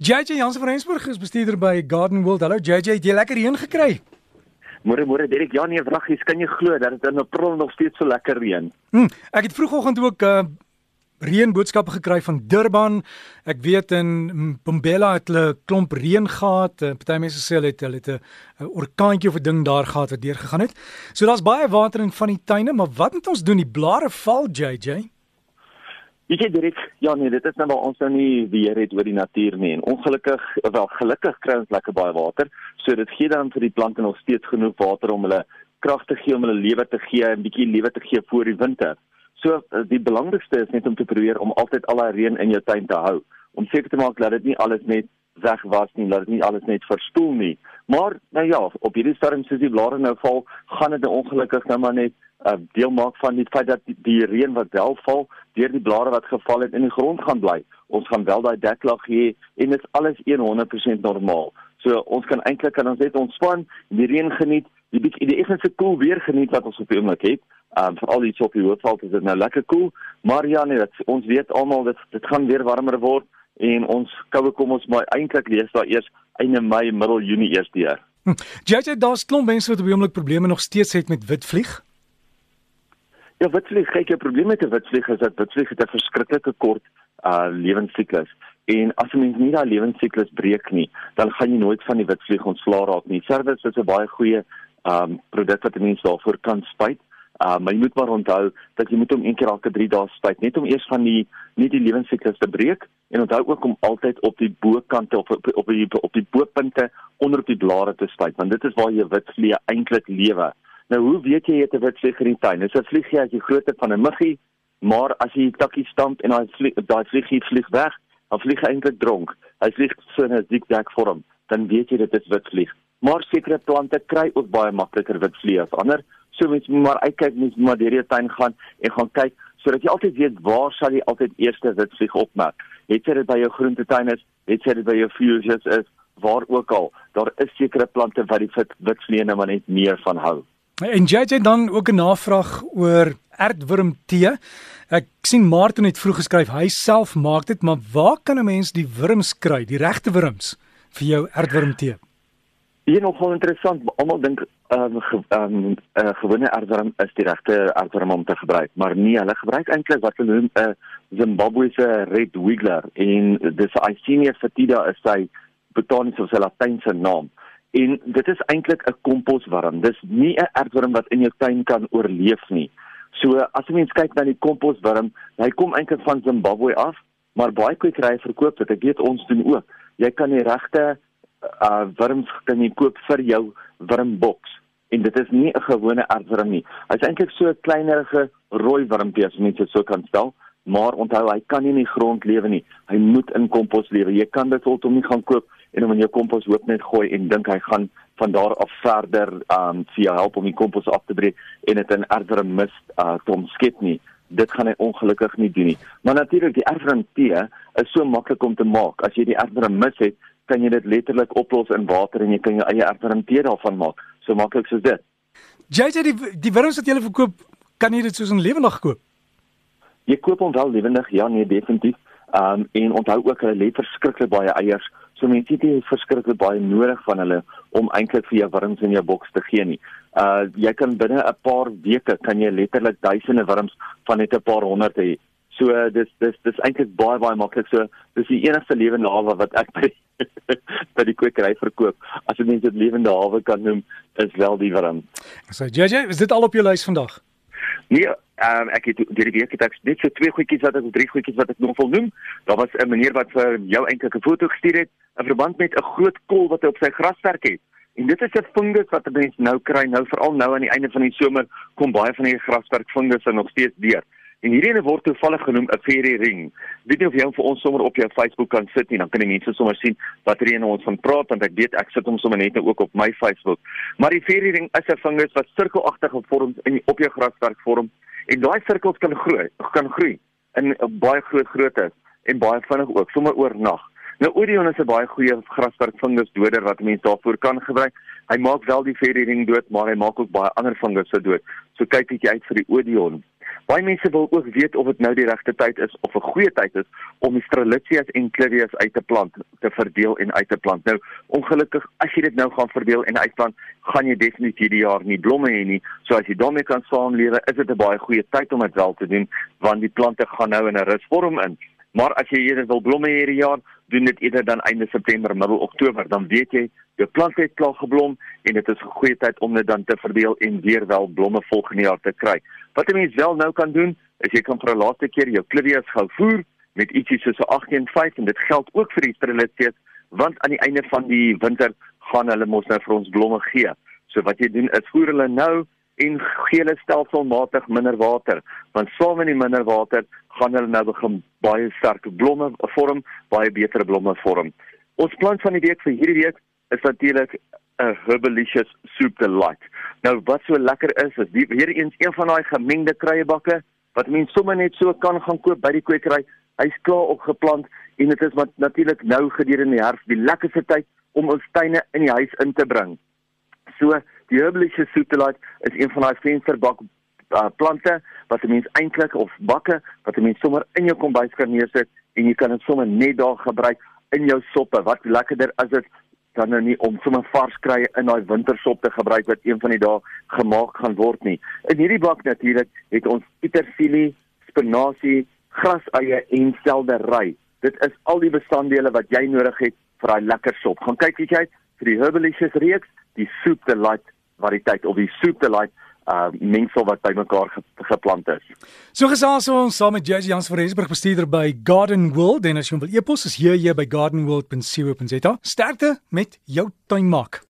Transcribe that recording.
JJ Jansen van Rensburg is bestuurder by Garden World. Hallo JJ, het jy lekker reën gekry? Môre môre Derek, ja nee, wraggies, kan jy glo dat dit in April nog steeds so lekker reën? Hm, ek het vroegoggend ook uh reënboodskappe gekry van Durban. Ek weet in Mbombela het hulle klomp reën gehad. Uh, Party mense sê hulle het hulle het 'n orkaantjie of 'n ding daar gehad wat deurgegaan het. So daar's baie water in van die tuine, maar wat moet ons doen? Die blare val JJ. Weet jy direk, ja nee, dit is nou waar ons nou nie weer het oor die natuur nie en ongelukkig, wel gelukkig kry ons lekker baie water, so dit gee dan vir die plante nog steeds genoeg water om hulle krag te gee om hulle lewe te gee en bietjie lewe te gee voor die winter. So die belangrikste is net om te probeer om altyd al daai reën in jou tuin te hou, om seker te maak dat dit nie alles net weg was nie, dat dit nie alles net verstoel nie. Maar nou ja, op hierdie stadium soos die blare nou val, gaan dit ongelukkig nou maar net 'n uh, deel maak van die feit dat die, die reën wat wel val, deur die blare wat geval het in die grond gaan bly. Ons gaan wel daai deklag hê en dit is alles 100% normaal. So ons kan eintlik kan ons net ontspan, die reën geniet, die bietjie die effense koel cool weer geniet wat ons op die oomblik het. Um veral hier op die Hoofveld is dit nou lekker koel, cool, maar ja nee, dit, ons weet almal dit dit gaan weer warmer word en ons koue kom ons maar eintlik lees daar eers einde Mei, middel Junie eers deur. Hm. Sê daar's klomp mense wat op die oomblik probleme nog steeds het met witvlieg. Ja, witvlieg, kyk, die probleem met 'n witvlieg is dat witvlieg het 'n verskriklike kort uh lewensiklus. En as 'n mens nie daai lewensiklus breek nie, dan gaan jy nooit van die witvlieg ontslaa raak nie. Service is 'n baie goeie um produk wat 'n mens daarvoor kan spuit. Uh maar jy moet maar onthou dat jy moet hom een keer elke 3 dae spuit, net om eers van die nie die lewensiklus te breek en onthou ook om altyd op die bokante of op op die op die bopunte onder op die blare te spuit, want dit is waar jy witvlieg eintlik lewe. Nou hoe weet jy het 'n wit vlieg in die tuin? Dis 'n vliegie as jy grootte van 'n muggie, maar as jy takkie stamp en daai vlieg daai vliegie vlieg weg, dan vlieg hy eintlik dronk. Hy vlieg so 'n zigzag vorm, dan weet jy dit is wit vlieg. Maar sekere plante kry ook baie makliker wit vlieg as ander. So mens moet maar uitkyk, mens moet maar deur die tuin gaan en gaan kyk sodat jy altyd weet waar sal jy altyd eerste wit vlieg opmerk. Het jy dit by jou groentetuin is, het jy dit by jou fuchsias is, waar ook al, daar is sekere plante wat die wit vlieg nou net meer van hou. En het dan ook 'n navraag oor aardwurm tee. Ek sien Martin het vroeg geskryf hy self maak dit, maar waar kan 'n mens die wurms kry, die regte wurms vir jou aardwurm tee? Hier nog wel interessant, almal dink ehm um, ge, um, 'n uh, gewone aardwurm is die regte aardwurm om te gebruik, maar nee, hulle gebruik eintlik wat hulle noem 'n uh, Zimbabwe se red wiggler en dis Icenia foetida is sy botaniese of sy latynse naam. En dit is eintlik 'n komposworm. Dis nie 'n aardworm wat in jou tuin kan oorleef nie. So as jy mens kyk na die komposworm, hy kom eintlik van Zimbabwe af, maar baie kwekerye verkoop dit. Ek weet ons doen ook. Jy kan die regte uh worms kan jy koop vir jou wormboks en dit is nie 'n gewone aardworm nie. Hy's eintlik so 'n kleinerige rooi wormpie as mens dit so kan stel, maar onthou hy kan nie in die grond lewe nie. Hy moet in kompos lewe. Jy kan dit altyd nie gaan koop en hom in jou kompos hoop net gooi en dink hy gaan van daar af verder um vir jou help om die kompos af te breek en dit in erfere mis uh te omskep nie. Dit gaan hy ongelukkig nie doen nie. Maar natuurlik die erfere tee is so maklik om te maak. As jy die erfere mis het, kan jy dit letterlik oplos in water en jy kan jou eie erfere tee daarvan maak. So maklik soos dit. Sê die die wurms wat jy verkoop, kan jy dit soos 'n lewendig koop? Jy koop hom wel lewendig, ja nee, definitief. Um en onthou ook hulle lê verskriklik baie eiers. So mense het nie verskriklik baie nodig van hulle om eintlik vir jou wurms in jou boks te gee nie. Uh jy kan binne 'n paar weke kan jy letterlik duisende wurms van net 'n paar honderd hê. So uh, dis dis dis eintlik baie baie maklik. So dis die enigste lewende hawe wat ek by by die kwekery verkoop. As jy mens dit lewende hawe kan noem, is wel die wurm. So JJ, is dit al op jou lys vandag? Nee, um, ek het hierdie week het ek net so twee goedjies wat ek drie goedjies wat ek nog wil noem. Daar was 'n meneer wat vir jou eintlik 'n foto gestuur het in verband met 'n groot kol wat hy op sy grasperk het. En dit is 'n fungus wat 'n mens nou kry, nou veral nou aan die einde van die somer kom baie van die grasperk fungusse nog steeds deur. En hierdie ene word toevallig genoem 'n fairy ring. Weet nie of jy hom vir ons sommer op jou Facebook kan sit nie, dan kan die mense sommer sien wat hierdie ene ons van praat want ek weet ek sit hom sommer net nou ook op my Facebook. Maar die fairy ring is 'n fungus wat sirkelagtige vorms in op jou grasperk vorm en daai sirkels kan groei, kan groei in 'n baie groot grootte en baie vinnig ook sommer oornag. Nou Odeon is 'n baie goeie grasperkvingusdoder wat mense daarvoor kan gebruik. Hy maak wel die verriering dood, maar hy maak ook baie ander vingerse dood. So kyk ek uit vir die Odeon. Baie mense wil ook weet of dit nou die regte tyd is of 'n goeie tyd is om die Strelitzias en Clivias uit te plant, te verdeel en uit te plant. Nou, ongelukkig as jy dit nou gaan verdeel en uitplant, gaan jy definitief hierdie jaar nie blomme hê nie. So as jy daarmee kan saamlewe, is dit 'n baie goeie tyd om dit wel te doen want die plante gaan nou in 'n rusvorm in. Maar as jy eerder wil blomme hierdie jaar, doen dit eerder dan einde September, middel Oktober, dan weet jy jou plant het klaar geblom en dit is 'n goeie tyd om dit dan te verdeel en weer wel blomme volgende jaar te kry. Wat 'n mens wel nou kan doen, is jy kan vir 'n laaste keer jou clivias gou voer met ietsie soos 'n 815 en dit geld ook vir die strelitzias want aan die einde van die winter gaan hulle mos nou vir ons blomme gee. So wat jy doen is voer hulle nou en gee hulle stelselmatig minder water want saam met die minder water gaan hulle nou begin baie sterk blomme vorm, baie beter blomme vorm. Ons plan van die week vir hierdie week is natuurlik 'n herbalicious soup delight. Nou wat so lekker is, is die, weer eens een van daai gemengde kruiebakke wat mense sommer net so kan gaan koop by die kwekery. Hy's klaar opgeplant en dit is wat natuurlik nou gedurende die herfs die lekkerste tyd om ons tuine in die huis in te bring. So die herbalicious soup delight is een van daai vensterbak uh, plante wat 'n mens eintlik of bakke wat 'n mens sommer in jou kombuis kan neersit en jy kan dit sommer net daar gebruik in jou soppe. Wat lekkerder as dit dan nou nie om sommer vars kry in daai wintersop te gebruik wat een van die dae gemaak gaan word nie. In hierdie bak natuurlik het ons petersilie, spinasie, graseie en seldery. Dit is al die bestanddele wat jy nodig het vir daai lekker sop. Gaan kyk net uit vir die herbalicious reeks, die soup delight variëteit of die soup delight uh mengsel wat bymekaar ge, geplant is. So gesels ons saam met Jesse Jans van Rensburg bestuurder by Garden World en as jy wil e-pos is hier hier by gardenworld.co.za. Sterkte met jou tuinmaak.